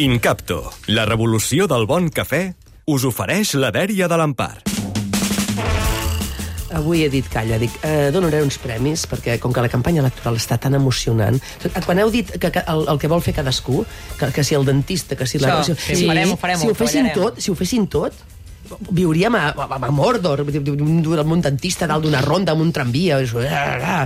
Incapto, la revolució del bon cafè, us ofereix la dèria de l'Empar. Avui he dit, calla, dic, eh, donaré uns premis, perquè com que la campanya electoral està tan emocionant... Quan heu dit que, que el, el que vol fer cadascú, que, que si el dentista, que si la... Això, si, sí, ho farem, ho farem, si ho ho fessin tot, si ho fessin tot, viuríem a, a, a Mordor, amb un dentista dalt d'una ronda, amb un tramvia... això, ah, ah.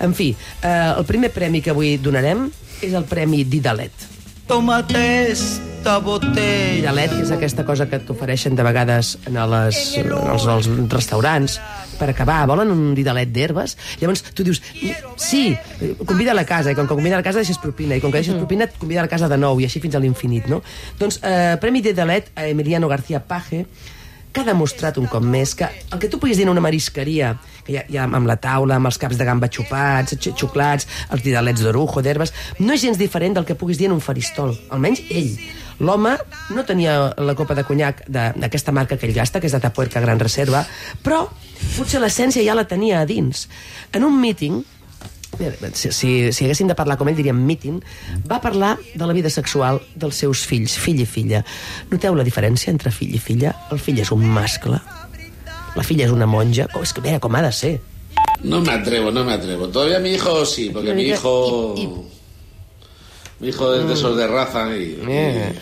En fi, eh, el primer premi que avui donarem és el Premi Didalet. Tómate esta botella. Didalet, que és aquesta cosa que t'ofereixen de vegades en les, als, als restaurants per acabar, volen un didalet d'herbes? Llavors tu dius, sí, convida a la casa, i com que convida a la casa deixes propina, i com que deixes propina et convida a la casa de nou, i així fins a l'infinit, no? Doncs, eh, Premi Didalet a Emiliano García Page, que ha demostrat un cop més que el que tu puguis dir en una marisqueria, que hi ha, hi ha amb la taula, amb els caps de gamba xupats, xuclats, els didalets d'orujo, d'herbes, no és gens diferent del que puguis dir en un faristol. Almenys ell. L'home no tenia la copa de conyac d'aquesta marca que ell gasta, que és de Tapuerca Gran Reserva, però potser l'essència ja la tenia a dins. En un míting, si, si, si haguéssim de parlar com ell diríem meeting, va parlar de la vida sexual dels seus fills, fill i filla. Noteu la diferència entre fill i filla? El fill és un mascle, la filla és una monja. Oh, és que mira com ha de ser. No me atrevo, no me atrevo. Todavía mi hijo sí, porque mi hijo. Mi hijo es de esos de raza y. Eh.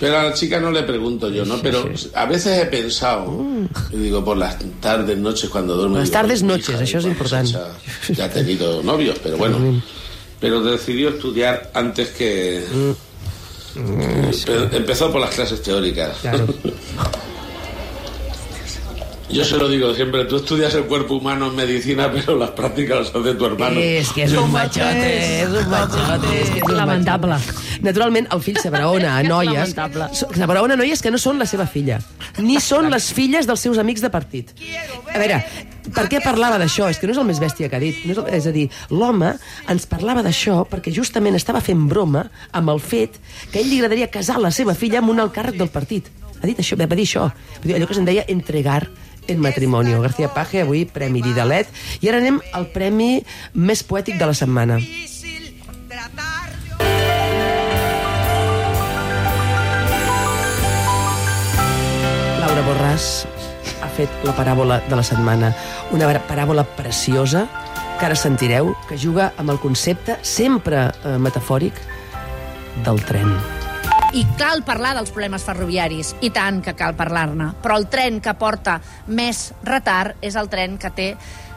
Pero a la chica no le pregunto yo, ¿no? Pero a veces he pensado, y digo, por las tardes, noches, cuando duermo. Las digo, tardes, noches, hija, eso es importante. esa Ya ha tenido novios, pero bueno. Pero decidió estudiar antes que. Empe- Empezó por las clases teóricas. Claro. Yo se lo digo siempre, tú estudias el cuerpo humano en medicina, pero las prácticas las hace tu hermano. És que és un machote, és un machote. És que un Lamentable. Naturalment, el fill s'abraona a noies. S'abraona a noies que no són la seva filla. Ni són les filles dels seus amics de partit. A veure, per què parlava d'això? És que no és el més bèstia que ha dit. No és, el, és a dir, l'home ens parlava d'això perquè justament estava fent broma amb el fet que ell li agradaria casar la seva filla amb un alt càrrec del partit. Ha dit això, va dir això. Allò que se'n deia entregar en matrimonio. García Page, avui Premi Didalet. I ara anem al premi més poètic de la setmana. Laura Borràs ha fet la paràbola de la setmana. Una paràbola preciosa que ara sentireu, que juga amb el concepte sempre eh, metafòric del tren. I cal parlar dels problemes ferroviaris, i tant que cal parlar-ne. Però el tren que porta més retard és el tren que té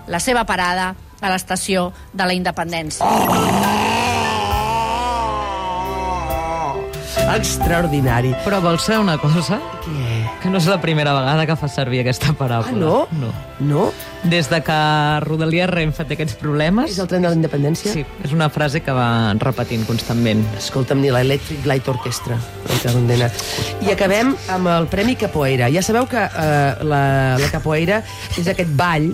la seva parada a l'estació de la Independència. Extraordinari. Però vols saber una cosa? Què? Que no és la primera vegada que fa servir aquesta paràbola. Ah, no? No. No? Des de que Rodalies Renfe té aquests problemes... És el tren de la independència? Sí, és una frase que va repetint constantment. Escolta'm, ni l'Electric Light Orchestra. que. I acabem amb el Premi Capoeira. Ja sabeu que eh, la, la capoeira és aquest ball...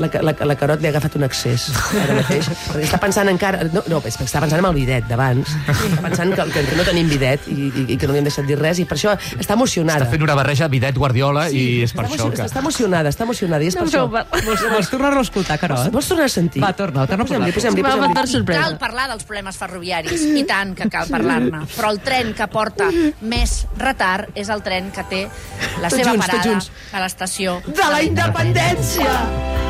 La, la, la Carot li ha agafat un excés ara mateix. Perquè està pensant encara... No, no és perquè està pensant en el bidet d'abans. Està pensant que, que no tenim bidet i, i, i que no li hem deixat dir res i per això està emocionada. Està fent una barreja bidet Guardiola i és per està, això que... està emocionada, està emocionada i és per això. Vols, vols tornar-lo a escoltar, Carot? Vols tornar a sentir? Va, torna, torna a parlar. posem-li, posem-li. Cal parlar dels problemes ferroviaris, i tant que cal parlar-ne. Però el tren que porta més retard és el tren que té la seva junts, parada a l'estació De la independència!